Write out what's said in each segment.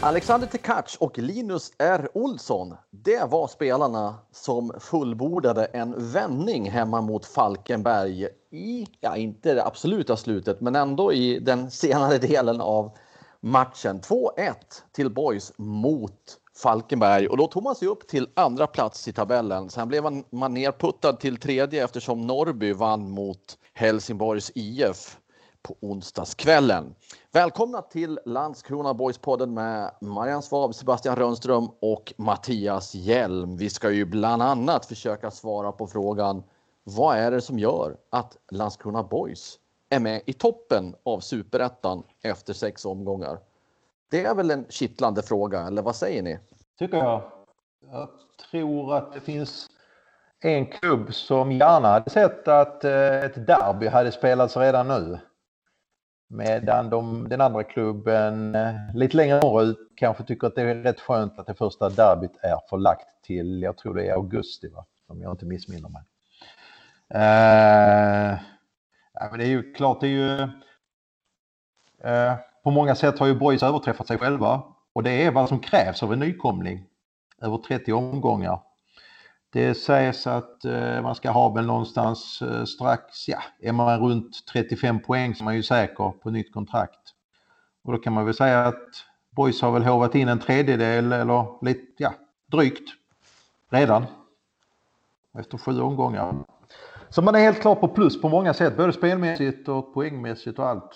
Alexander Tekac och Linus R. Olsson, det var spelarna som fullbordade en vändning hemma mot Falkenberg i, ja inte det absoluta slutet, men ändå i den senare delen av matchen. 2-1 till Boys mot Falkenberg och då tog man sig upp till andra plats i tabellen. Sen blev man, man nerputtad till tredje eftersom Norrby vann mot Helsingborgs IF på onsdagskvällen. Välkomna till Landskrona Boys-podden med Marianne Svab, Sebastian Rönnström och Mattias Hjelm. Vi ska ju bland annat försöka svara på frågan vad är det som gör att Landskrona Boys är med i toppen av superettan efter sex omgångar? Det är väl en kittlande fråga, eller vad säger ni? Tycker jag. Jag tror att det finns en klubb som gärna hade sett att eh, ett derby hade spelats redan nu. Medan de, den andra klubben eh, lite längre norrut kanske tycker att det är rätt skönt att det första derbyt är förlagt till, jag tror det är augusti va? Om jag inte missminner mig. Uh, ja, men det är ju klart, det är ju... Uh, på många sätt har ju Boys överträffat sig själva och det är vad som krävs av en nykomling. Över 30 omgångar. Det sägs att eh, man ska ha väl någonstans eh, strax, ja, är man runt 35 poäng så är man ju säker på nytt kontrakt. Och då kan man väl säga att Boys har väl hovat in en tredjedel eller lite, ja, drygt redan. Efter sju omgångar. Så man är helt klart på plus på många sätt, både spelmässigt och poängmässigt och allt.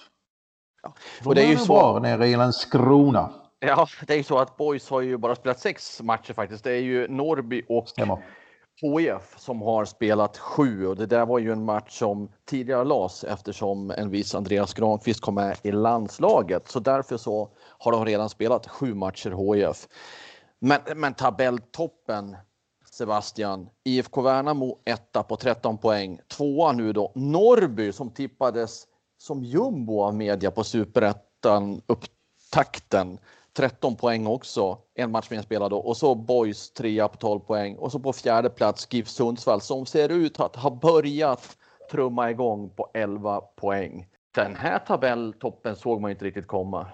Ja. Och det är ju så bra nere i Landskrona. Ja, det är ju så att Boys har ju bara spelat sex matcher faktiskt. Det är ju Norby och. HIF som har spelat sju och det där var ju en match som tidigare lades eftersom en viss Andreas Granqvist kom med i landslaget. Så därför så har de redan spelat sju matcher HIF. Men, men tabelltoppen Sebastian, IFK Värnamo etta på 13 poäng. Tvåa nu då Norrby som tippades som jumbo av media på superettan upptakten 13 poäng också, en match mer spelad och så Boys trea på 12 poäng och så på fjärde plats GIF Sundsvall som ser ut att ha börjat trumma igång på 11 poäng. Den här tabelltoppen såg man inte riktigt komma.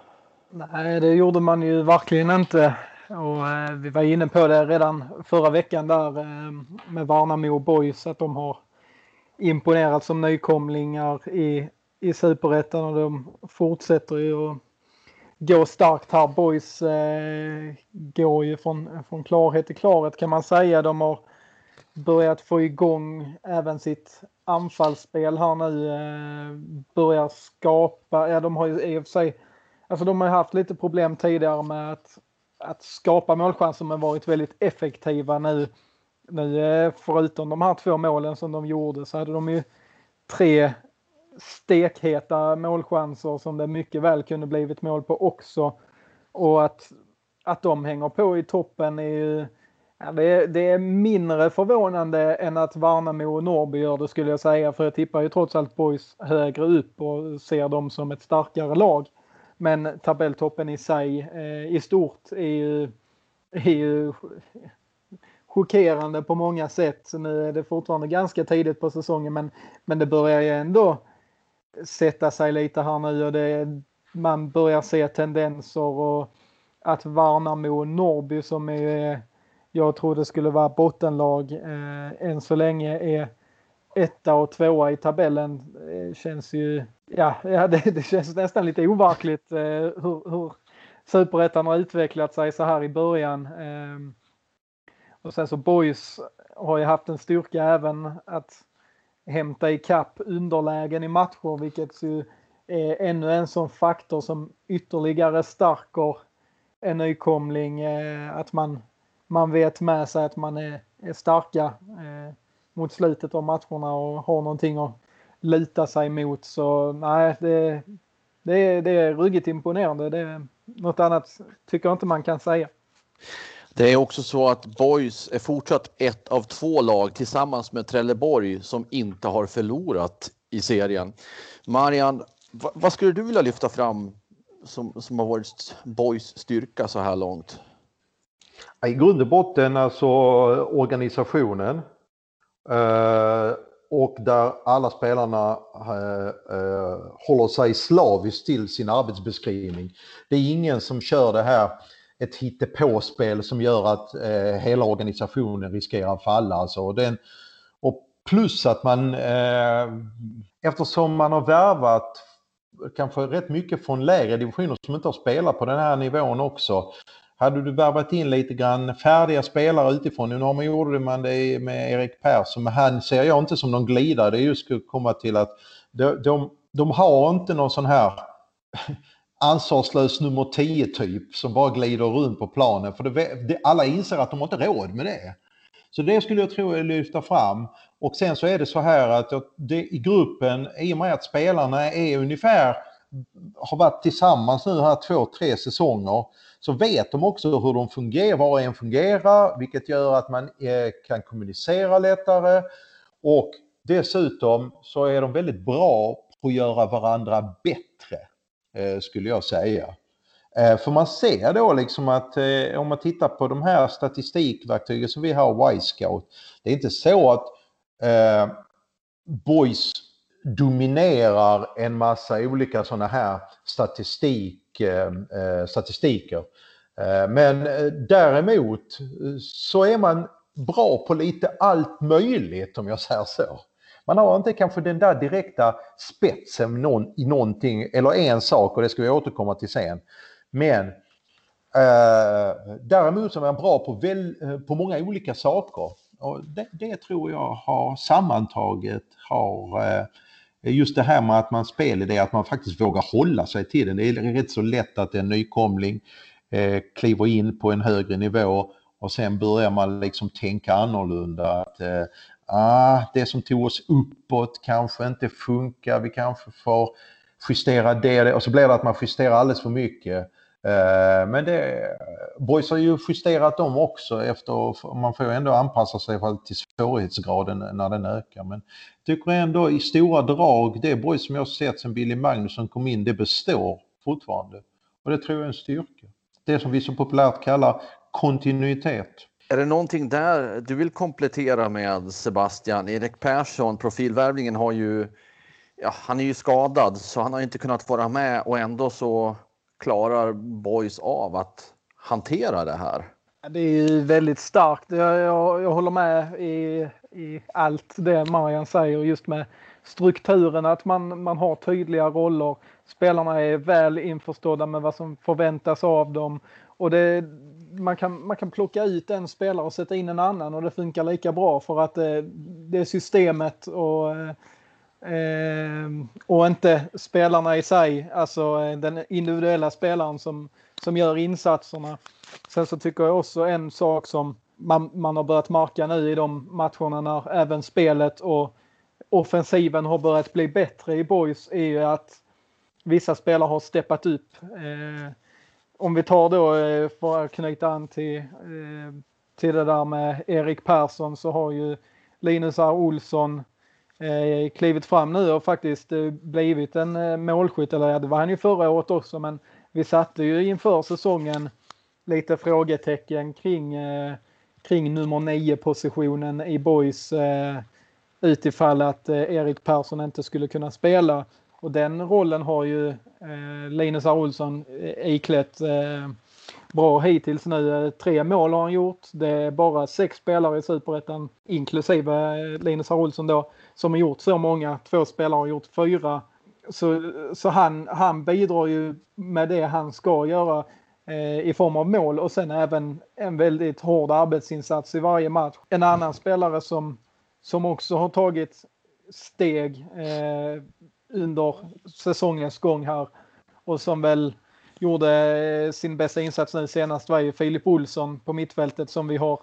Nej, det gjorde man ju verkligen inte. Och, eh, vi var inne på det redan förra veckan där eh, med Värnamo och Boys att de har imponerat som nykomlingar i, i superettan och de fortsätter ju att gå starkt här. Boys eh, går ju från, från klarhet till klarhet kan man säga. De har börjat få igång även sitt anfallsspel här nu. Eh, börjar skapa, ja de har ju i och för sig, alltså de har haft lite problem tidigare med att, att skapa målchanser men varit väldigt effektiva nu. Nu eh, förutom de här två målen som de gjorde så hade de ju tre stekheta målchanser som det mycket väl kunde blivit mål på också. Och att, att de hänger på i toppen är ju ja, det, är, det är mindre förvånande än att Värnamo och Norrby gör det skulle jag säga. För jag tippar ju trots allt Boys högre upp och ser dem som ett starkare lag. Men tabelltoppen i sig eh, i stort är ju, är ju chockerande på många sätt. Så nu är det fortfarande ganska tidigt på säsongen men, men det börjar ju ändå sätta sig lite här nu och det, man börjar se tendenser och att Värnamo och Norrby som är, jag trodde skulle vara bottenlag eh, än så länge är etta och tvåa i tabellen eh, känns ju, ja, ja det, det, känns nästan lite overkligt eh, hur, hur superettan har utvecklat sig så här i början. Eh, och sen så Boys har ju haft en styrka även att hämta ikapp underlägen i matcher, vilket ju är ännu en sån faktor som ytterligare stärker en nykomling. Eh, att man, man vet med sig att man är, är starka eh, mot slutet av matcherna och har någonting att luta sig mot. Så nej, det, det, är, det är ruggigt imponerande. Det något annat tycker jag inte man kan säga. Det är också så att Boys är fortsatt ett av två lag tillsammans med Trelleborg som inte har förlorat i serien. Marian, vad skulle du vilja lyfta fram som, som har varit Boys styrka så här långt? I grund och botten alltså organisationen. Eh, och där alla spelarna eh, eh, håller sig slaviskt till sin arbetsbeskrivning. Det är ingen som kör det här ett hittepåspel som gör att eh, hela organisationen riskerar att falla. Alltså. Och, den, och plus att man, eh, eftersom man har värvat kanske rätt mycket från lägre divisioner som inte har spelat på den här nivån också. Hade du värvat in lite grann färdiga spelare utifrån, nu har man gjorde man det med Erik Persson, men han ser jag inte som någon glidare. Det är just att komma till att de, de, de har inte någon sån här ansvarslös nummer 10 typ som bara glider runt på planen. För det, det, alla inser att de har inte råd med det. Så det skulle jag tro är lyfta fram. Och sen så är det så här att det, i gruppen, i och med att spelarna är ungefär, har varit tillsammans nu här två, tre säsonger, så vet de också hur de fungerar, var och en fungerar, vilket gör att man eh, kan kommunicera lättare. Och dessutom så är de väldigt bra på att göra varandra bättre. Eh, skulle jag säga. Eh, för man ser då liksom att eh, om man tittar på de här statistikverktygen som vi har, Y-scout, det är inte så att eh, Boys dominerar en massa olika sådana här statistik, eh, statistiker. Eh, men däremot så är man bra på lite allt möjligt om jag säger så. Man har inte kanske den där direkta spetsen någon, i någonting eller en sak och det ska vi återkomma till sen. Men eh, däremot så är man bra på, väl, eh, på många olika saker. Och det, det tror jag har sammantaget har eh, just det här med att man spelar det, att man faktiskt vågar hålla sig till den. Det är rätt så lätt att en nykomling eh, kliver in på en högre nivå och sen börjar man liksom tänka annorlunda. Att, eh, ah, det som tog oss uppåt kanske inte funkar, vi kanske får justera det och så blir det att man justerar alldeles för mycket. Eh, men det, Boys har ju justerat dem också efter, man får ju ändå anpassa sig till svårighetsgraden när den ökar. Men jag tycker ändå i stora drag, det Boys som jag har sett sen Billy Magnusson kom in, det består fortfarande. Och det tror jag är en styrka. Det som vi så populärt kallar kontinuitet. Är det någonting där du vill komplettera med Sebastian? Erik Persson, profilvärvningen har ju, ja, han är ju skadad så han har inte kunnat vara med och ändå så klarar Boys av att hantera det här. Det är ju väldigt starkt. Jag, jag, jag håller med i, i allt det Marian säger just med strukturen, att man, man har tydliga roller. Spelarna är väl införstådda med vad som förväntas av dem och det, man, kan, man kan plocka ut en spelare och sätta in en annan och det funkar lika bra för att det, eh, det är systemet och, eh, och inte spelarna i sig, alltså eh, den individuella spelaren som, som gör insatserna. Sen så tycker jag också en sak som man, man har börjat märka nu i de matcherna när även spelet och offensiven har börjat bli bättre i boys är ju att vissa spelare har steppat upp. Eh, om vi tar då, eh, för att knyta an till, eh, till det där med Erik Persson så har ju Linus R. Olsson eh, klivit fram nu och faktiskt blivit en målskytt, eller det var han ju förra året också, men vi satte ju inför säsongen lite frågetecken kring, kring nummer 9 positionen i Boys utifall att Erik Persson inte skulle kunna spela. Och den rollen har ju eh, Linus R. Olsson eh, iklätt eh, bra hittills nu. Eh, tre mål har han gjort. Det är bara sex spelare i Superettan, inklusive eh, Linus R. Olsson då, som har gjort så många. Två spelare har gjort fyra. Så, så han, han bidrar ju med det han ska göra eh, i form av mål och sen även en väldigt hård arbetsinsats i varje match. En annan spelare som, som också har tagit steg eh, under säsongens gång här och som väl gjorde eh, sin bästa insats nu senast var ju Filip Olsson på mittfältet som vi har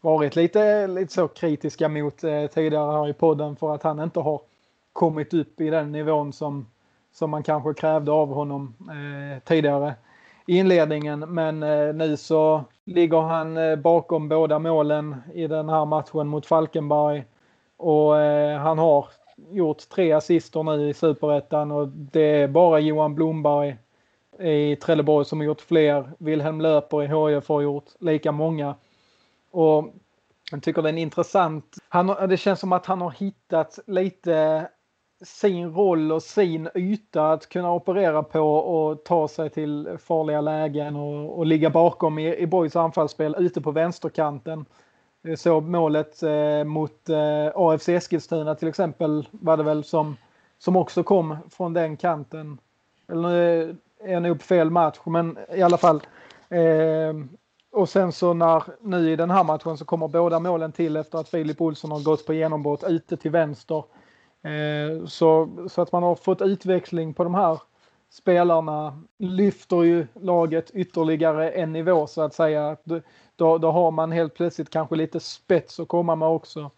varit lite, lite så kritiska mot eh, tidigare här i podden för att han inte har kommit upp i den nivån som, som man kanske krävde av honom eh, tidigare i inledningen. Men eh, nu så ligger han eh, bakom båda målen i den här matchen mot Falkenberg och eh, han har gjort tre assister nu i superettan och det är bara Johan Blomberg i Trelleborg som har gjort fler. Wilhelm Löper i HIF har gjort lika många. Och jag tycker det är en intressant, han, det känns som att han har hittat lite sin roll och sin yta att kunna operera på och ta sig till farliga lägen och, och ligga bakom i, i Borgs anfallsspel ute på vänsterkanten. Eh, så målet eh, mot eh, AFC Eskilstuna till exempel var det väl som, som också kom från den kanten. Eller nu är jag nog på fel match men i alla fall. Eh, och sen så när nu i den här matchen så kommer båda målen till efter att Filip Olsson har gått på genombrott ute till vänster. Eh, så, så att man har fått utväxling på de här spelarna lyfter ju laget ytterligare en nivå så att säga. Då, då har man helt plötsligt kanske lite spets att komma med också.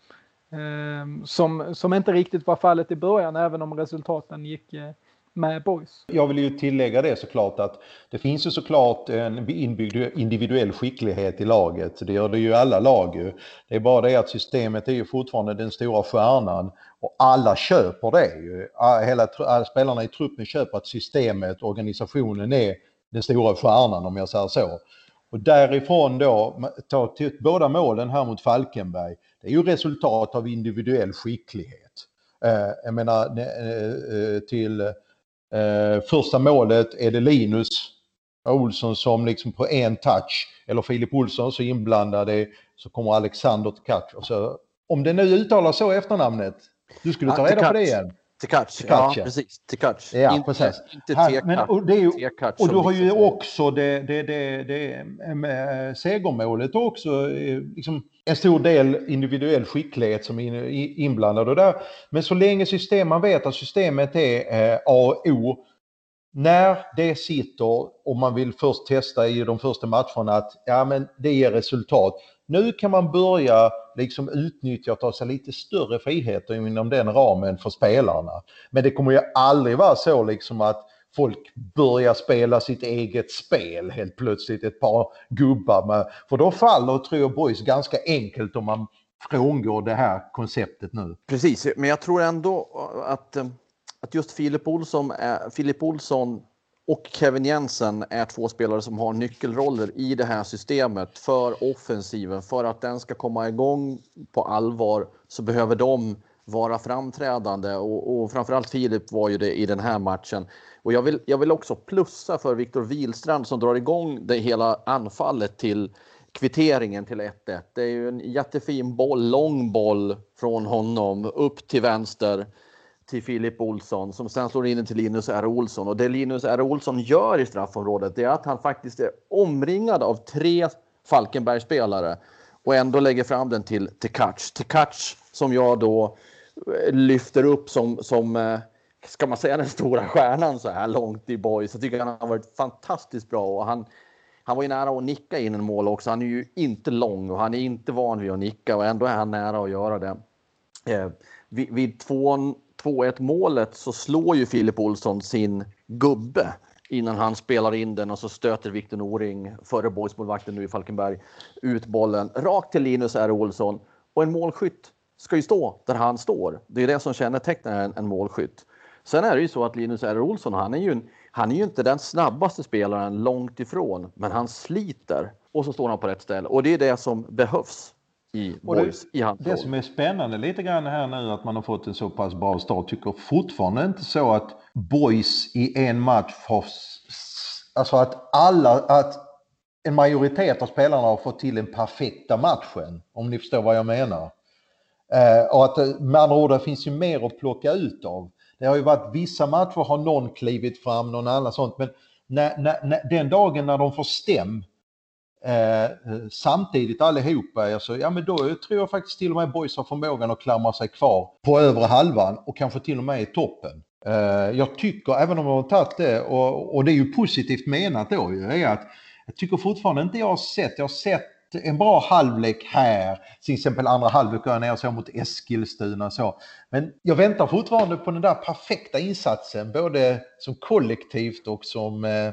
Eh, som, som inte riktigt var fallet i början även om resultaten gick eh, med boys. Jag vill ju tillägga det såklart att det finns ju såklart en inbyggd individuell skicklighet i laget. Det gör det ju i alla lag ju. Det är bara det att systemet är ju fortfarande den stora stjärnan och alla köper det ju. Hela, alla spelarna i truppen köper att systemet, organisationen är den stora stjärnan om jag säger så. Och därifrån då, ta till båda målen här mot Falkenberg, det är ju resultat av individuell skicklighet. Eh, jag menar eh, eh, till eh, första målet är det Linus Olsson som liksom på en touch, eller Filip Olsson så inblandade, så kommer Alexander catch. Och så, om det nu uttalas så efternamnet, du skulle ta reda på det igen. Tekac, ja precis. Tekac. Ja, inte, precis. Inte men, och, det är ju, och du har ju liksom också det, det, det, det med segermålet också eh, liksom en stor del individuell skicklighet som är inblandad och där. Men så länge system, man vet att systemet är eh, A och O när det sitter och man vill först testa i de första matcherna att ja, men det ger resultat. Nu kan man börja liksom utnyttja och ta sig lite större friheter inom den ramen för spelarna. Men det kommer ju aldrig vara så liksom att folk börjar spela sitt eget spel helt plötsligt, ett par gubbar. Med, för då faller, tror jag, boys ganska enkelt om man frångår det här konceptet nu. Precis, men jag tror ändå att, eh, att just Filip Olsson, Filip Olsson och Kevin Jensen är två spelare som har nyckelroller i det här systemet för offensiven. För att den ska komma igång på allvar så behöver de vara framträdande och, och framförallt Filip var ju det i den här matchen. Och jag vill, jag vill också plussa för Viktor Wilstrand som drar igång det hela anfallet till kvitteringen till 1-1. Det är ju en jättefin boll, lång boll från honom upp till vänster till Filip Olsson som sen slår in den till Linus R. Olsson. Och det Linus R. Olsson gör i straffområdet är att han faktiskt är omringad av tre Falkenbergsspelare och ändå lägger fram den till Tekac. Tekac som jag då eh, lyfter upp som, som eh, ska man säga den stora stjärnan så här långt i boys. Jag tycker han har varit fantastiskt bra och han, han var ju nära att nicka in en mål också. Han är ju inte lång och han är inte van vid att nicka och ändå är han nära att göra det. Eh, vid, vid 2-1 målet så slår ju Filip Olsson sin gubbe innan han spelar in den och så stöter Viktor Noring, före boysmålvakten nu i Falkenberg, ut bollen rakt till Linus R. Olsson. Och en målskytt ska ju stå där han står. Det är det som kännetecknar en, en målskytt. Sen är det ju så att Linus R. Olsson, han är ju, han är ju inte den snabbaste spelaren långt ifrån, men han sliter och så står han på rätt ställe. Och det är det som behövs i boys, det, i hans Det som är spännande lite grann här nu att man har fått en så pass bra start tycker fortfarande inte så att boys i en match har... Alltså att alla, att en majoritet av spelarna har fått till den perfekta matchen, om ni förstår vad jag menar. Eh, och att med andra ord, det finns ju mer att plocka ut av. Det har ju varit vissa matcher har någon klivit fram, någon annan sånt, men när, när, när, den dagen när de får stäm eh, samtidigt allihopa, alltså, ja men då tror jag faktiskt till och med boys har förmågan att klamra sig kvar på övre halvan och kanske till och med i toppen. Eh, jag tycker, även om de har tagit det, och, och det är ju positivt menat då ju, är att jag tycker fortfarande inte jag har sett, jag har sett en bra halvlek här, till exempel andra halvlek när jag såg så mot Eskilstuna och så. Men jag väntar fortfarande på den där perfekta insatsen, både som kollektivt och som... Eh,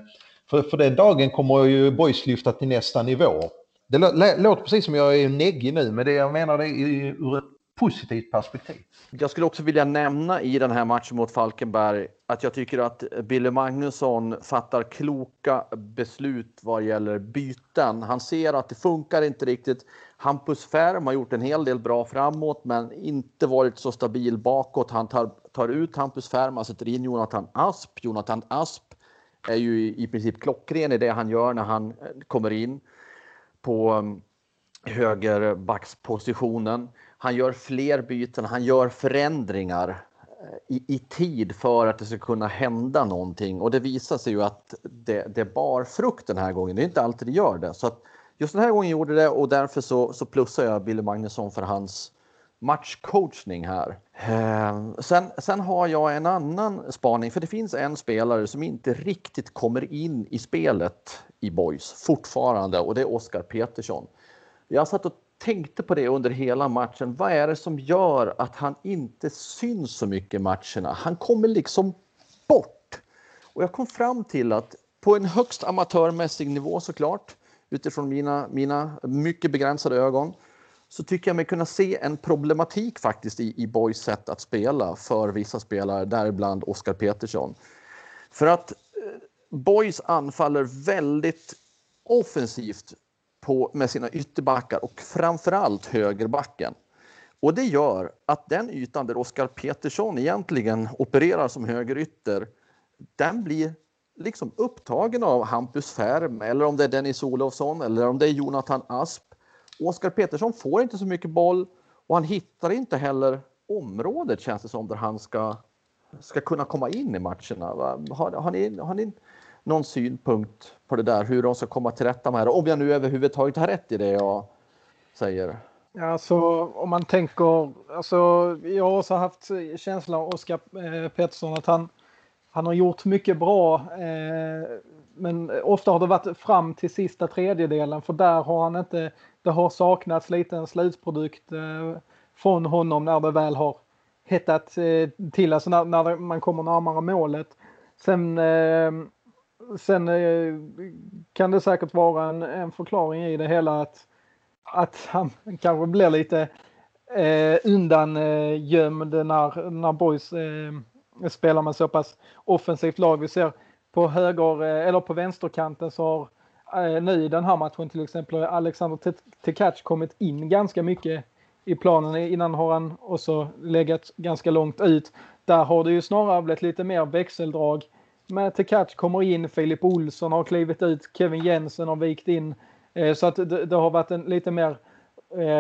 för, för den dagen kommer ju Boys lyfta till nästa nivå. Det låter precis som jag är neggig nu, men det jag menar det är ur ett positivt perspektiv. Jag skulle också vilja nämna i den här matchen mot Falkenberg att jag tycker att Billy Magnusson fattar kloka beslut vad gäller byten. Han ser att det funkar inte riktigt. Hampus Färm har gjort en hel del bra framåt, men inte varit så stabil bakåt. Han tar, tar ut Hampus Färm, han sätter in Jonathan Asp. Jonathan Asp är ju i princip klockren i det han gör när han eh, kommer in på mm, högerbackspositionen. Han gör fler byten, han gör förändringar eh, i, i, tid för att det ska kunna hända någonting och det visar sig ju att det, det bar frukt den här gången. Det är inte alltid det gör det. Så att just den här gången gjorde det och därför så, så plussar jag Billy Magnusson för hans matchcoachning här. Ehm, sen, sen har jag en annan spaning, för det finns en spelare som inte riktigt kommer in i spelet i Boys fortfarande och det är Oskar Petersson. Jag satt och tänkte på det under hela matchen. Vad är det som gör att han inte syns så mycket i matcherna? Han kommer liksom bort. Och jag kom fram till att på en högst amatörmässig nivå såklart, utifrån mina, mina mycket begränsade ögon, så tycker jag mig kunna se en problematik faktiskt i, i Boys sätt att spela för vissa spelare, däribland Oskar Petersson. För att eh, Boys anfaller väldigt offensivt på, med sina ytterbackar och framförallt högerbacken. Och det gör att den ytan där Oskar Petersson egentligen opererar som högerytter, den blir liksom upptagen av Hampus Färm eller om det är Dennis Olofsson eller om det är Jonathan Asp. Oskar Petersson får inte så mycket boll och han hittar inte heller området känns det som där han ska, ska kunna komma in i matcherna. Har, har, ni, har ni någon synpunkt på det där, hur de ska komma till rätta med det? Om jag nu överhuvudtaget har rätt i det jag säger. Alltså om man tänker, alltså jag har också haft känslan av Oskar eh, Pettersson att han, han har gjort mycket bra eh, men ofta har det varit fram till sista tredjedelen för där har han inte, det har saknats lite en slutprodukt eh, från honom när det väl har hettat eh, till, alltså när, när man kommer närmare målet. Sen eh, sen eh, kan det säkert vara en, en förklaring i det hela att, att han kanske blir lite eh, undangömd när, när boys eh, spelar med så pass offensivt lag. Vi ser på höger eh, eller på vänsterkanten så har eh, nu i den här matchen till exempel Alexander Tekac kommit in ganska mycket i planen. Innan har han också legat ganska långt ut. Där har det ju snarare blivit lite mer växeldrag Men Tekac kommer in, Filip Olsson har klivit ut, Kevin Jensen har vikt in. Eh, så att det, har varit en lite mer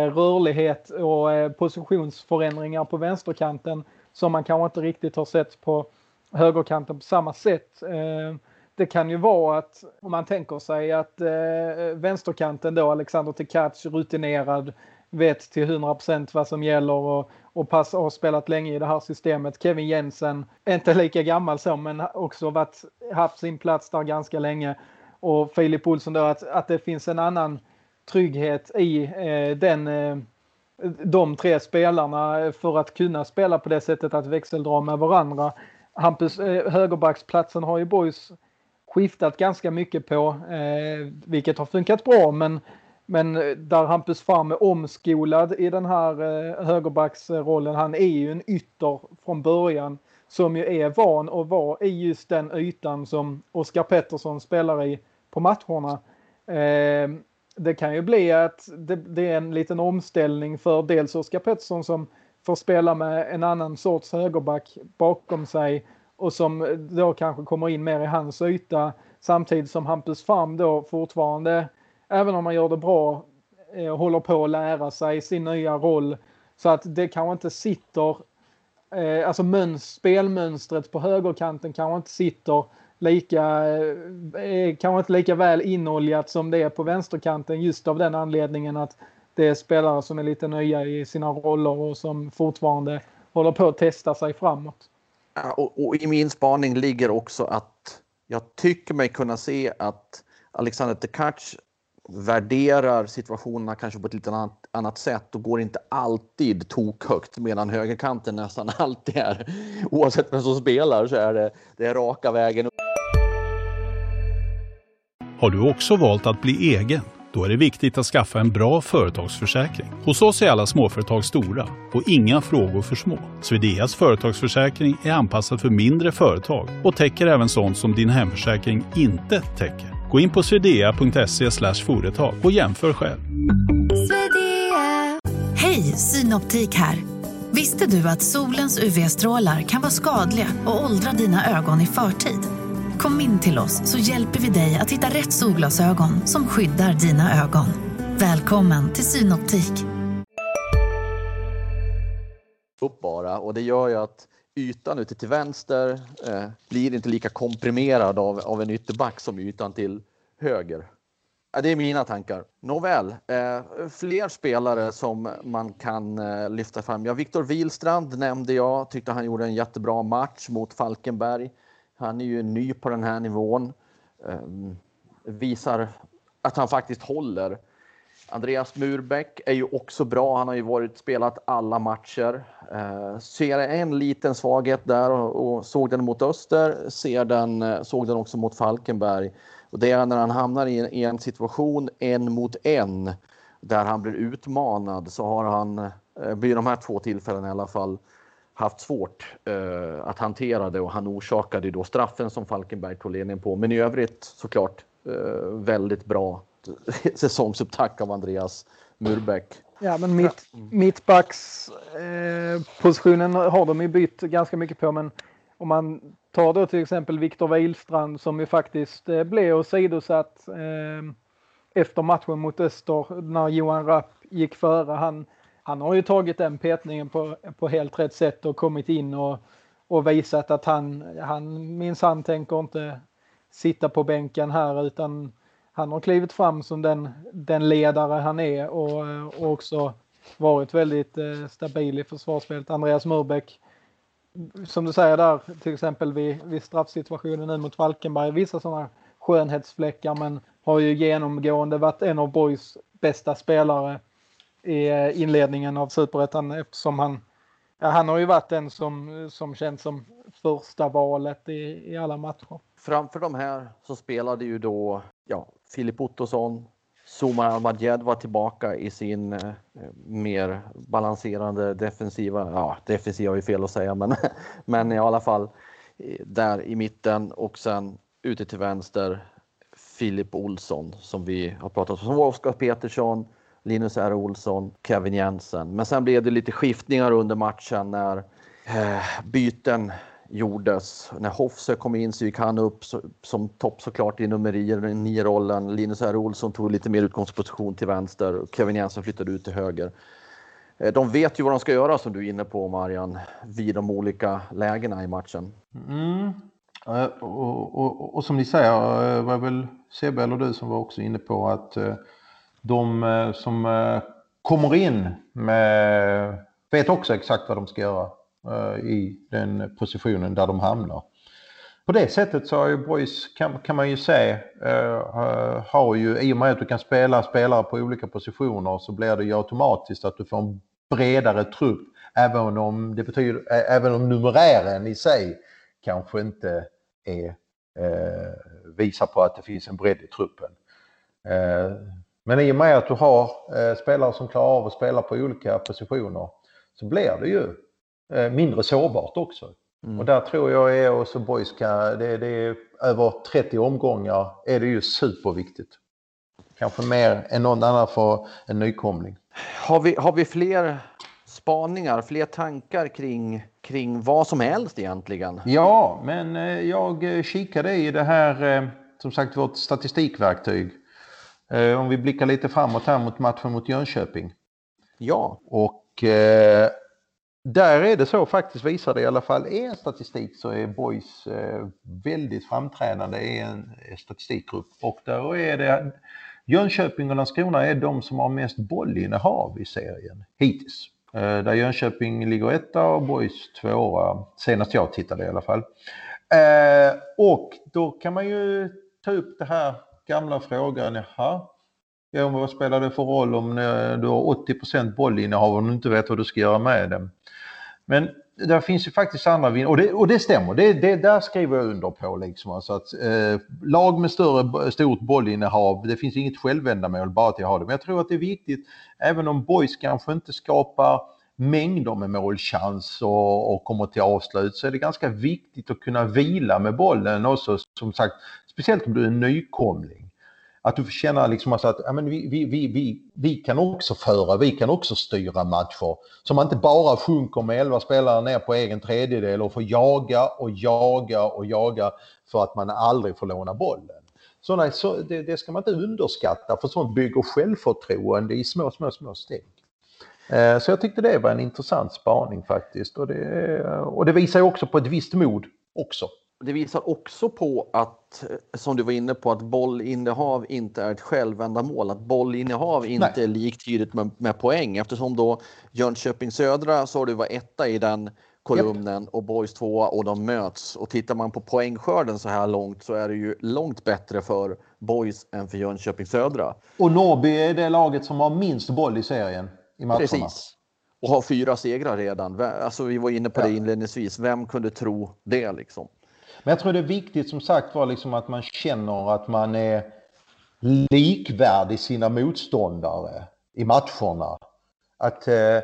rörlighet och positionsförändringar på vänsterkanten som man kanske inte riktigt har sett på högerkanten på samma sätt. Eh, det kan ju vara att om man tänker sig att eh, vänsterkanten då Alexander Tekac rutinerad vet till 100% vad som gäller och, och pass, har spelat länge i det här systemet. Kevin Jensen, inte lika gammal så men också varit, haft sin plats där ganska länge. Och Filip Olsson då att, att det finns en annan trygghet i eh, den eh, de tre spelarna för att kunna spela på det sättet att växeldra med varandra. Hampus, eh, högerbacksplatsen har ju Boys skiftat ganska mycket på, eh, vilket har funkat bra men men där Hampus Farm är omskolad i den här eh, högerbacksrollen. Han är ju en ytter från början som ju är van att vara i just den ytan som Oskar Pettersson spelar i på matcherna. Eh, det kan ju bli att det, är en liten omställning för dels Oskar Pettersson som får spela med en annan sorts högerback bakom sig och som då kanske kommer in mer i hans yta samtidigt som Hampus Farm då fortfarande även om han gör det bra, eh, håller på att lära sig sin nya roll. Så att det kanske inte sitter, eh, alltså mönst, spelmönstret på högerkanten kanske inte sitter lika, eh, eh, kanske inte lika väl inoljat som det är på vänsterkanten just av den anledningen att det är spelare som är lite nya i sina roller och som fortfarande håller på att testa sig framåt. Och, och, i min spaning ligger också att jag tycker mig kunna se att Alexander Tekac värderar situationerna kanske på ett lite annat, annat sätt och går inte alltid tokhögt medan högerkanten nästan alltid är, oavsett vem som spelar, så är det, det är raka vägen. Har du också valt att bli egen? Då är det viktigt att skaffa en bra företagsförsäkring. Hos oss är alla småföretag stora och inga frågor för små. Swedeas företagsförsäkring är anpassad för mindre företag och täcker även sånt som din hemförsäkring inte täcker. Gå in på swedea.se företag och jämför själv. Hej, Synoptik här. Visste du att solens UV-strålar kan vara skadliga och åldra dina ögon i förtid? Kom in till oss så hjälper vi dig att hitta rätt solglasögon som skyddar dina ögon. Välkommen till Synoptik. Upp bara och det gör ju att ytan ute till vänster eh, blir inte lika komprimerad av, av en ytterback som ytan till höger. Det är mina tankar. Nåväl, eh, fler spelare som man kan eh, lyfta fram. Ja, Viktor Wihlstrand nämnde jag, tyckte han gjorde en jättebra match mot Falkenberg. Han är ju ny på den här nivån. Eh, visar att han faktiskt håller. Andreas Murbeck är ju också bra. Han har ju varit spelat alla matcher. Eh, ser en liten svaghet där och, och, såg den mot Öster. Ser den, eh, såg den också mot Falkenberg. Och det är när han hamnar i en, i en situation en mot en där han blir utmanad så har han, eh, vid de här två tillfällena i alla fall, haft svårt eh, att hantera det och han orsakade då straffen som Falkenberg tog ledningen på. Men i övrigt såklart eh, väldigt bra säsongsupptack av Andreas Murbeck. Ja, men mitt, mittbackspositionen eh, har de ju bytt ganska mycket på, men om man tar då till exempel Viktor Wihlstrand som ju faktiskt eh, blev åsidosatt eh, efter matchen mot Öster när Johan Rapp gick före. Han, han har ju tagit den petningen på, på helt rätt sätt och kommit in och, och visat att han, han minsann tänker inte sitta på bänken här utan han har klivit fram som den, den ledare han är och, och också varit väldigt eh, stabil i försvarsspelet. Andreas Murbeck, som du säger där, till exempel vid, vid straffsituationen nu mot Falkenberg, vissa sådana skönhetsfläckar men har ju genomgående varit en av Boys bästa spelare i eh, inledningen av superettan eftersom han, ja, han har ju varit den som, som känns som första valet i, i alla matcher. Framför de här så spelade ju då ja, Filip Ottosson, Zuma Ahmadjed var tillbaka i sin eh, mer balanserande defensiva, ja defensiva är fel att säga men, men i alla fall eh, där i mitten och sen ute till vänster Filip Olsson som vi har pratat om, Oskar Petersson, Linus R Olsson, Kevin Jensen. Men sen blev det lite skiftningar under matchen när eh, byten gjordes. När Hoffse kom in så gick han upp som topp såklart i nummer 9-rollen. Linus R. Olsson tog lite mer utgångsposition till vänster och Kevin Jensen flyttade ut till höger. Eh, de vet ju vad de ska göra som du är inne på Marian, vid de olika lägena i matchen. Mm. Eh, och, och, och, och, som ni säger, eh, var väl Sebbe eller du som var också inne på att de eh, som eh, kommer in med, vet också exakt vad de ska göra. Eh, I den positionen där de hamnar. På det sättet så har ju Boys, kan, kan man ju se, uh, har ju i och med att du kan spela spelare på olika positioner så blir det ju automatiskt att du får en bredare trupp även om det betyder, även om numerären i sig kanske inte är, uh, visar på att det finns en bredd i truppen. Uh, men i och med att du har spelare som klarar av att spela på olika positioner så blir det ju Eh, mindre sårbart också. Mm. Och där tror jag är också Boys kan, det, det är över 30 omgångar är det ju superviktigt. Kanske mer än någon annan för en nykomling. Har vi, har vi fler spaningar, fler tankar kring, kring vad som helst egentligen? Ja, men eh, jag kikade i det här, eh, som sagt vårt statistikverktyg. Om vi blickar lite framåt här mot matchen mot Jönköping. Ja. Och där är det så faktiskt, visar det i alla fall en statistik så är Boys eh, väldigt framträdande i en statistikgrupp och där är det Jönköping och Landskrona är de som har mest bollinnehav i serien hittills. Eh, där Jönköping ligger etta och Boys tvåa, senast jag tittade i alla fall. Eh, och då kan man ju ta upp det här gamla frågan, jaha, ja, vad spelar det för roll om du har 80 bollinnehav och du inte vet vad du ska göra med den? Men där finns ju faktiskt andra vinnare och det, och det stämmer, det, det, där skriver jag under på. Liksom. Alltså att, eh, lag med större, stort bollinnehav, det finns inget självändamål bara till att ha det. Men jag tror att det är viktigt, även om boys kanske inte skapar mängder med målchans och, och kommer till avslut så är det ganska viktigt att kunna vila med bollen också som sagt speciellt om du är nykomling. Att du får känna liksom alltså att ja, men vi, vi, vi, vi, vi kan också föra, vi kan också styra matcher. Så man inte bara sjunker med 11 spelare ner på egen tredjedel och får jaga och jaga och jaga för att man aldrig får låna bollen. Såna, så, det, det ska man inte underskatta för sånt bygger självförtroende i små, små, små steg. Eh, så jag tyckte det var en intressant spaning faktiskt och det, och det visar också på ett visst mod också. Det visar också på att, som du var inne på, att bollinnehav inte är ett självändamål. Att bollinnehav inte Nej. är liktydigt med, med poäng eftersom då Jönköping Södra har du var etta i den kolumnen yep. och Boys tvåa och de möts. Och tittar man på poängskörden så här långt så är det ju långt bättre för Boys än för Jönköping Södra. Och Norrby är det laget som har minst boll i serien i matcherna. Precis. Och har fyra segrar redan. Alltså, vi var inne på ja. det inledningsvis. Vem kunde tro det liksom? Men jag tror det är viktigt som sagt var liksom att man känner att man är likvärdig sina motståndare i matcherna. Att eh,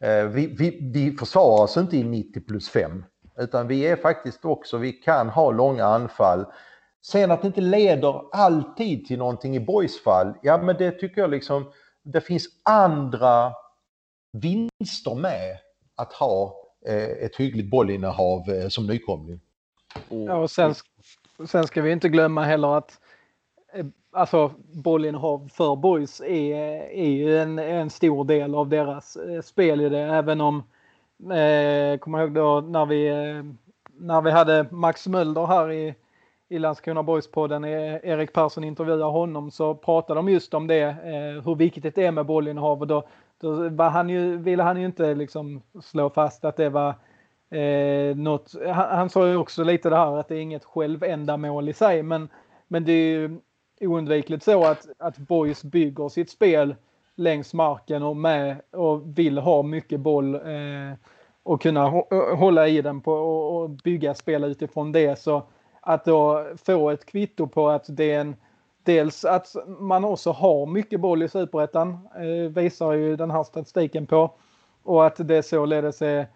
eh vi, vi, vi försvarar oss inte i 90 plus 5 utan vi är faktiskt också, vi kan ha långa anfall. Sen att det inte leder alltid till någonting i Boys fall, ja men det tycker jag liksom, det finns andra vinster med att ha eh, ett hyggligt bollinnehav eh, som nykomling. Ja, och sen, sen ska vi inte glömma heller att eh, alltså bollinnehav för boys är, är ju en, en stor del av deras eh, spel i det. Även om, eh, kommer ihåg då när vi, eh, när vi hade Max Mölder här i, i Landskrona Boys-podden, Erik Persson intervjuade honom, så pratade de just om det, eh, hur viktigt det är med bollinnehav. Och då, då var han ju, ville han ju inte liksom slå fast att det var Eh, något, han, han sa ju också lite det här att det är inget självändamål i sig men, men det är ju oundvikligt så att, att Boys bygger sitt spel längs marken och med och vill ha mycket boll eh, och kunna hålla i den på och, och bygga spel utifrån det. Så att då få ett kvitto på att det är en Dels att man också har mycket boll i superettan eh, visar ju den här statistiken på och att det således är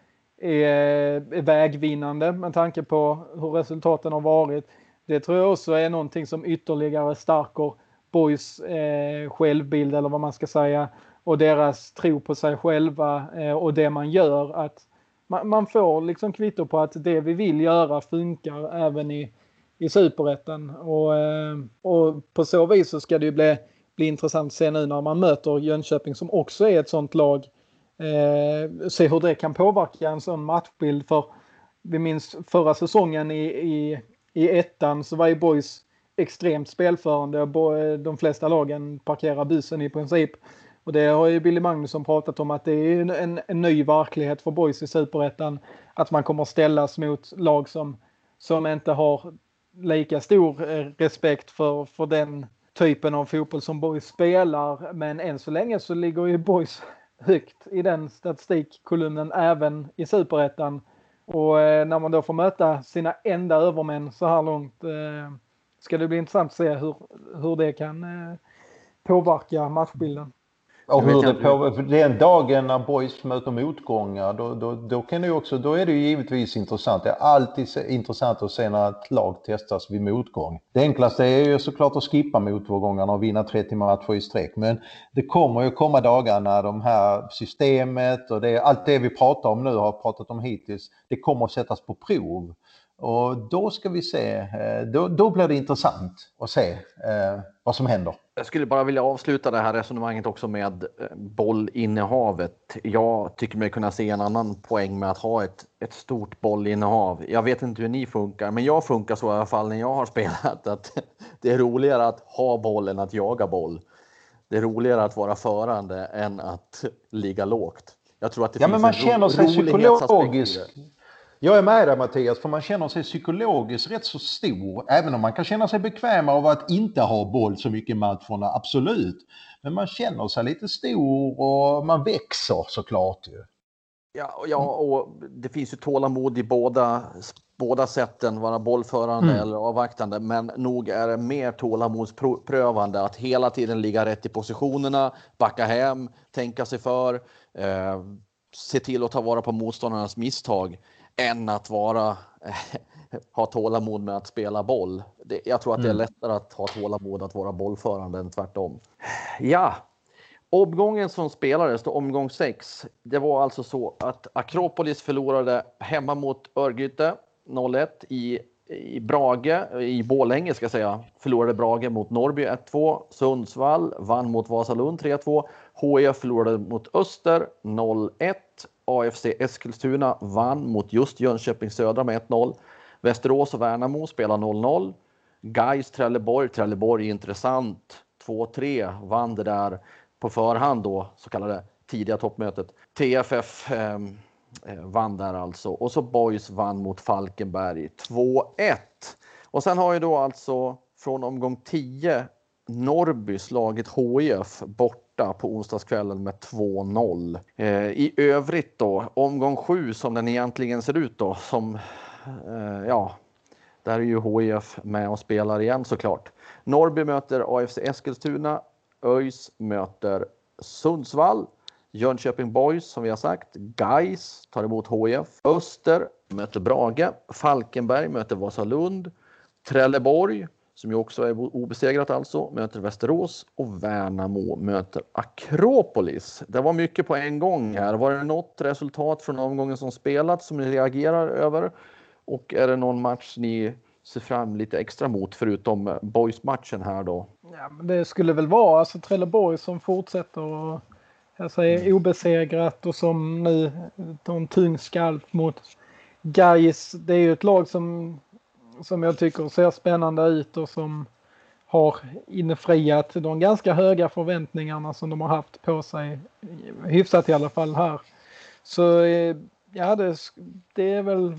är, vägvinnande med tanke på hur resultaten har varit. Det tror jag också är någonting som ytterligare stärker Boys eh, självbild eller vad man ska säga och deras tro på sig själva eh, och det man gör. Att man, man, får liksom kvitto på att det vi vill göra funkar även i, i superettan. Och, eh, och på så vis så ska det ju bli, bli intressant att se nu när man möter Jönköping som också är ett sånt lag Eh, se hur det kan påverka en sån matchbild. För vi minns förra säsongen i, i, i ettan så var ju Boys extremt spelförande. De flesta lagen parkerar bussen i princip. Och det har ju Billy Magnusson pratat om att det är en, en ny verklighet för Boys i superettan. Att man kommer ställas mot lag som, som inte har lika stor eh, respekt för, för den typen av fotboll som Boys spelar. Men än så länge så ligger ju Boys högt i den statistikkolumnen även i superettan. Och eh, när man då får möta sina enda övermän så här långt eh, ska det bli intressant att se hur, hur det kan eh, påverka matchbilden. Och hur det på, den dagen när boys möter motgångar, då, då, då, kan det också, då är det ju givetvis intressant. Det är alltid intressant att se när ett lag testas vid motgång. Det enklaste är ju såklart att skippa motgångarna och vinna 30 matcher i sträck. Men det kommer ju komma dagar när de här systemet och det, allt det vi pratar om nu, har pratat om hittills, det kommer att sättas på prov. Och då ska vi se, eh, då, då blir det intressant att se eh, vad som händer. Jag skulle bara vilja avsluta det här resonemanget också med eh, bollinnehavet. Jag tycker mig kunna se en annan poäng med att ha ett, ett stort bollinnehav. Jag vet inte hur ni funkar, men jag funkar så i alla fall när jag har spelat. Att det är roligare att ha bollen än att jaga boll. Det är roligare att vara förande än att ligga lågt. Jag tror att det ja, finns men man en känner sig psykologisk. Jag är med där Mattias, för man känner sig psykologiskt rätt så stor. Även om man kan känna sig bekväm av att inte ha boll så mycket i matcherna, absolut. Men man känner sig lite stor och man växer såklart ju. Ja, och- ja, och det finns ju tålamod i båda, båda sätten, vara bollförande Mm. eller avvaktande. Men nog är det mer tålamodsprövande att hela tiden ligga rätt i positionerna, backa hem, tänka sig för, eh, se till att ta vara på motståndarnas misstag än att vara ha tålamod med att spela boll. Det, jag tror att det är Mm. lättare att ha tålamod att vara bollförande än tvärtom. Ja, Omgången som spelades, då omgång 6, det var alltså så att Akropolis förlorade hemma mot Örgryte 0-1 i, i Brage, i Borlänge ska jag säga, förlorade Brage mot Norrby 1-2. Sundsvall vann mot Vasalund 3-2. HIF förlorade mot Öster 0-1. AFC Eskilstuna vann mot just Jönköping Södra med 1-0. Västerås och Värnamo spelar 0-0. Gais Trelleborg, Trelleborg är intressant. 2-3 vann det där på förhand då, så kallade tidiga toppmötet. TFF eh, eh, vann där alltså och så Boys vann mot Falkenberg 2-1. Och sen har ju då alltså från omgång 10 Norrby slagit HIF bort borta på onsdagskvällen med 2-0. Eh, I övrigt då, omgång 7 som den egentligen ser ut då, som eh, ja, där är ju HIF med och spelar igen såklart. Norrby möter AFC Eskilstuna. ÖIS möter Sundsvall. Jönköping Boys som vi har sagt. Gais tar emot HIF. Öster möter Brage. Falkenberg möter Vasalund. Trelleborg som ju också är obesegrat alltså, möter Västerås och Värnamo möter Akropolis. Det var mycket på en gång här. Var det något resultat från omgången som spelats som ni reagerar över? Och är det någon match ni ser fram lite extra mot förutom Boys-matchen här då? Ja, men det skulle väl vara alltså Trelleborg som fortsätter och jag säger obesegrat och som nu tar en tung skalp mot Gais. Det är ju ett lag som, som jag tycker ser spännande ut och som har infriat de ganska höga förväntningarna som de har haft på sig. Hyfsat i alla fall här. Så eh, ja, det, det är väl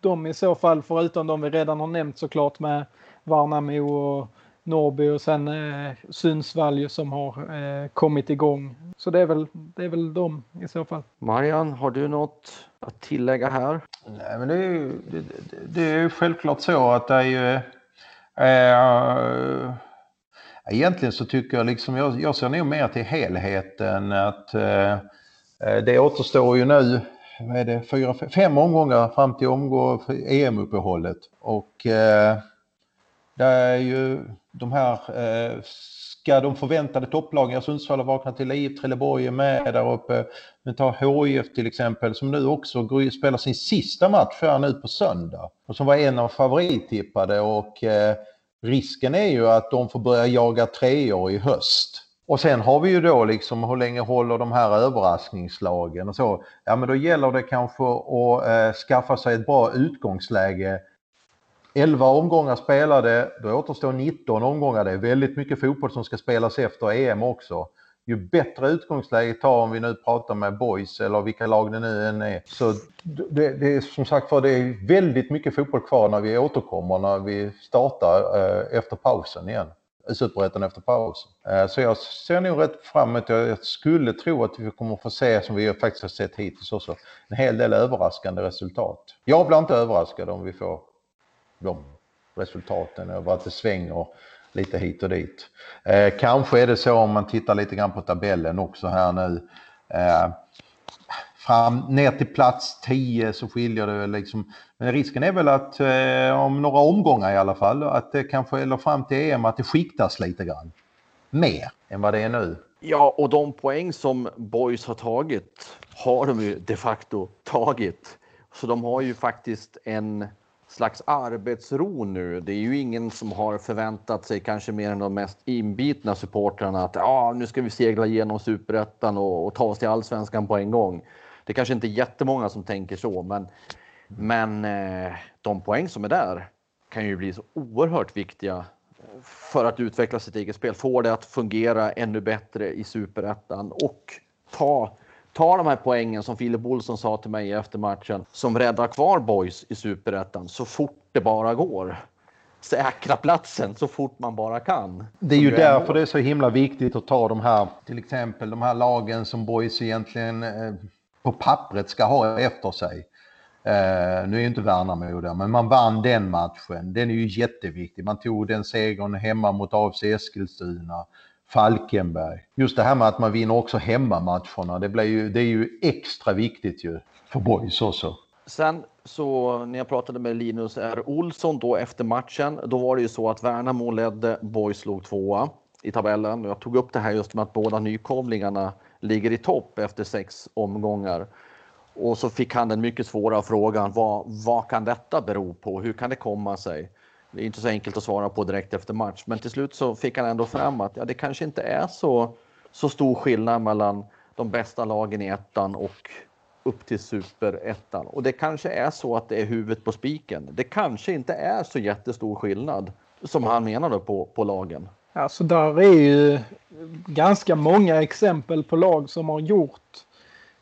de i så fall, förutom de vi redan har nämnt såklart med Värnamo och Norrby och sen eh, Sundsvall som har eh, kommit igång. Så det är, väl, det är väl de i så fall. Marian, har du något att tillägga här? Nej, men det är ju, det, det, är ju självklart så att det är ju... Äh, egentligen så tycker jag liksom, jag, jag ser nog mer till helheten att äh, det återstår ju nu vad är det, fyra, fem omgångar fram till omgång EM-uppehållet. Och eh, det är ju de här, eh, ska de förväntade topplagen, Sundsvall har vaknat till liv, Trelleborg är med där uppe. Men ta HIF till exempel som nu också går, spelar sin sista match här nu på söndag. Och som var en av favorittippade och eh, risken är ju att de får börja jaga treor i höst. Och sen har vi ju då liksom hur länge håller de här överraskningslagen och så. Ja men då gäller det kanske att eh, skaffa sig ett bra utgångsläge. 11 omgångar spelade, då återstår 19 omgångar. Det är väldigt mycket fotboll som ska spelas efter EM också. Ju bättre utgångsläge tar om vi nu pratar med boys eller vilka lag det nu än är. Så det, det är som sagt för det är väldigt mycket fotboll kvar när vi återkommer när vi startar eh, efter pausen igen. Superettan efter pausen. Eh, så jag ser nog rätt framåt. Jag skulle tro att vi kommer få se, som vi faktiskt har sett hittills också, en hel del överraskande resultat. Jag blir inte överraskad om vi får de resultaten över att det svänger lite hit och dit. Eh, kanske är det så om man tittar lite grann på tabellen också här nu. Eh, fram ner till plats 10 så skiljer det liksom. Men risken är väl att eh, om några omgångar i alla fall att det kanske eller fram till EM att det skiktas lite grann. Mer än vad det är nu. Ja, och de poäng som Boys har tagit har de ju de facto tagit. Så de har ju faktiskt en slags arbetsro nu. Det är ju ingen som har förväntat sig, kanske mer än de mest inbitna supportrarna, att ah, nu ska vi segla igenom superettan och, och ta oss till allsvenskan på en gång. Det kanske inte är jättemånga som tänker så, men, men eh, de poäng som är där kan ju bli så oerhört viktiga för att utveckla sitt eget spel, få det att fungera ännu bättre i superettan och ta tar de här poängen som Filip Olsson sa till mig efter matchen som räddar kvar boys i superettan så fort det bara går. Säkra platsen så fort man bara kan. Det är ju därför det är så himla viktigt att ta de här, till exempel de här lagen som boys egentligen eh, på pappret ska ha efter sig. Uh, nu är ju inte Värnamo där, men man vann den matchen. Den är ju jätteviktig. Man tog den segern hemma mot AFC Eskilstuna, Falkenberg. Just det här med att man vinner också hemmamatcherna, det, blir ju, det är ju extra viktigt ju för boys också. Sen så när jag pratade med Linus R. Olsson då efter matchen, då var det ju så att Värnamo ledde, Boys låg tvåa i tabellen. Och jag tog upp det här just med att båda nykomlingarna ligger i topp efter sex omgångar. Och så fick han den mycket svåra frågan, vad, vad kan detta bero på? Hur kan det komma sig? Det är inte så enkelt att svara på direkt efter match, men till slut så fick han ändå fram att ja, det kanske inte är så, så stor skillnad mellan de bästa lagen i ettan och upp till superettan. Och det kanske är så att det är huvudet på spiken. Det kanske inte är så jättestor skillnad som han menade på, på lagen. Alltså där är ju ganska många exempel på lag som har gjort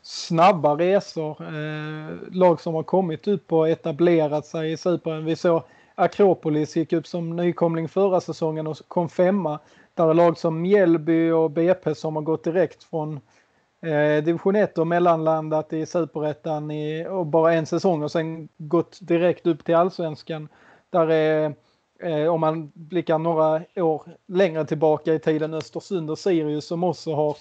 snabba resor. Eh, lag som har kommit upp och etablerat sig i superen. Vi såg Akropolis gick upp som nykomling förra säsongen och kom femma. Där är lag som Mjällby och BP som har gått direkt från eh, division 1 och mellanlandat i superettan i och bara en säsong och sen gått direkt upp till allsvenskan. Där är eh, om man blickar några år längre tillbaka i tiden Östersund och Sirius som också har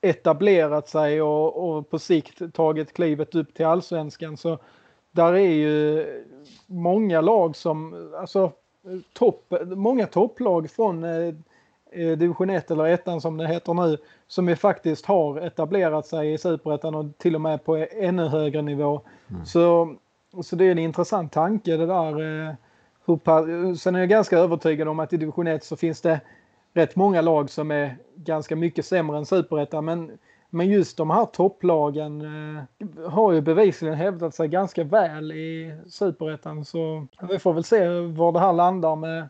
etablerat sig och, och på sikt tagit klivet upp till allsvenskan. Så där är ju många lag som, alltså topp, många topplag från eh, eh division 1 eller 1 som det heter nu, som ju faktiskt har etablerat sig i superettan och till och med på ännu högre nivå. Mm. Så, så det är en intressant tanke det där. Eh, hur, sen är jag ganska övertygad om att i division 1 så finns det rätt många lag som är ganska mycket sämre än superettan. Men, men just de här topplagen eh, har ju bevisligen hävdat sig ganska väl i superettan. Så vi får väl se var det här landar med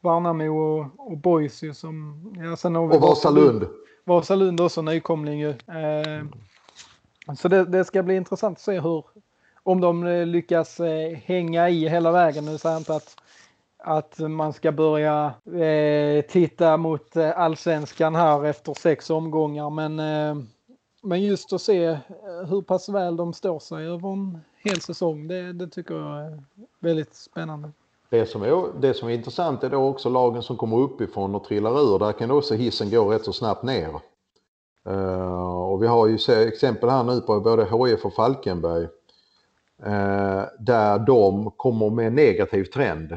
Värnamo och, och Boise som... Ja, sen har vi och Vasalund. Vasalund också nykomling ju. Eh, så det, det, ska bli intressant att se hur, om de eh, lyckas eh, hänga i hela vägen. Nu säger jag inte att att man ska börja eh, titta mot eh, allsvenskan här efter sex omgångar. Men, eh, men just att se eh, hur pass väl de står sig över en hel säsong, det, det tycker jag är väldigt spännande. Det som, är, det som är intressant är då också lagen som kommer uppifrån och trillar ur. Där kan också hissen gå rätt så snabbt ner. Uh, och vi har ju exempel här nu på både HIF och Falkenberg. Uh, där de kommer med negativ trend.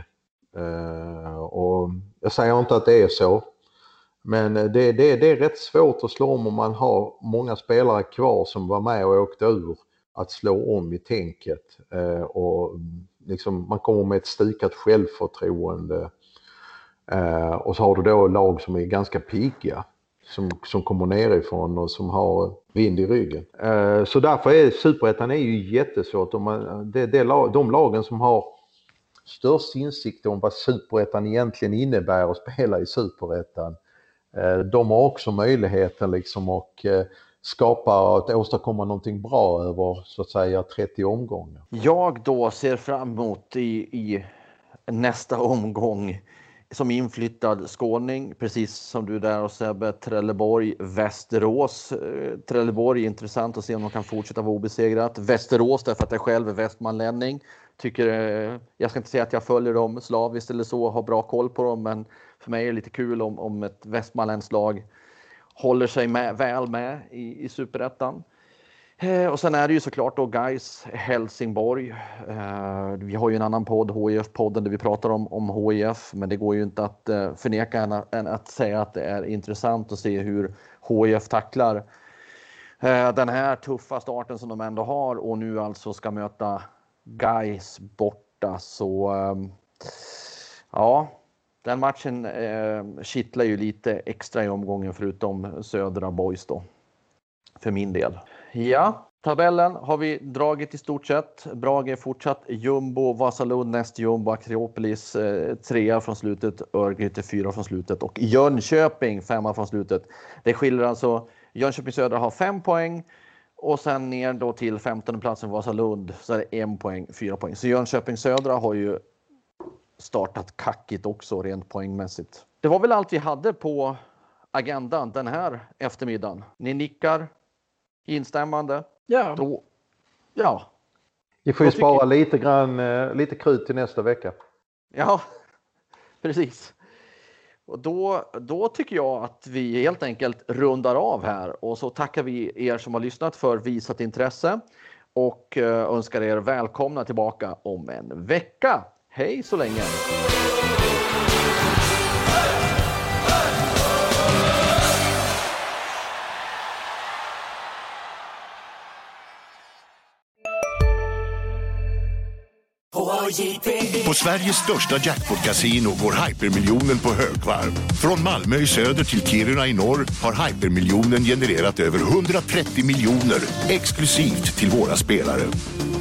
Uh, och jag säger inte att det är så. Men eh, det, det, det är rätt svårt att slå om om man har många spelare kvar som var med och åkte ur. Att slå om i tänket. Eh, och mm, liksom, man kommer med ett stukat självförtroende. Eh, och så har du då lag som är ganska pigga. Som, som kommer nerifrån och som har vind i ryggen. Eh, så därför är superettan är ju jättesvårt. det, det, de lagen som har störst insikt om vad superettan egentligen innebär att spela i superettan. Eh, de har också möjligheten liksom att eh, skapa och åstadkomma någonting bra över så att säga 30 omgångar. Jag då ser fram emot i, i nästa omgång som inflyttad skåning, precis som du där och Sebbe, Trelleborg, Västerås. Eh, Trelleborg intressant att se om de kan fortsätta vara obesegrat. Västerås därför att jag själv är västmanlänning tycker, jag ska inte säga att jag följer dem slaviskt eller så, har bra koll på dem, men för mig är det lite kul om, om ett västmanländskt lag håller sig med, väl med i, i superettan. Eh, och sen är det ju såklart då Guys Helsingborg. Eh, vi har ju en annan podd, HIF-podden, där vi pratar om, om HIF, men det går ju inte att eh, förneka än, än att säga att det är intressant att se hur HIF tacklar eh, den här tuffa starten som de ändå har och nu alltså ska möta Guys borta så ehm, ja, den matchen eh, kittlar ju lite extra i omgången förutom södra boys då. För min del. Ja, tabellen har vi dragit i stort sett. Brage är fortsatt jumbo, Vasalund näst jumbo, Akropolis eh, trea från slutet, Örgryte fyra från slutet och Jönköping femma från slutet. Det skiljer alltså Jönköping Södra har fem poäng Och sen ner då till 15 platsen Vasalund så är det en poäng, fyra poäng. Så Jönköping Södra har ju startat kackigt också rent poängmässigt. Det var väl allt vi hade på agendan den här eftermiddagen. Ni nickar instämmande. Ja. Då, ja, Vi får ju Jag spara lite grann, eh, lite krut till nästa vecka. ja, precis. Och då, då tycker jag att vi helt enkelt rundar av här och så tackar vi er som har lyssnat för visat intresse och eh, önskar er välkomna tillbaka om en vecka. Hej så länge! På Sveriges största jackpot-kasino går hypermiljonen på högvarv. Från Malmö i söder till Kiruna i norr har hypermiljonen genererat över 130 miljoner exklusivt till våra spelare.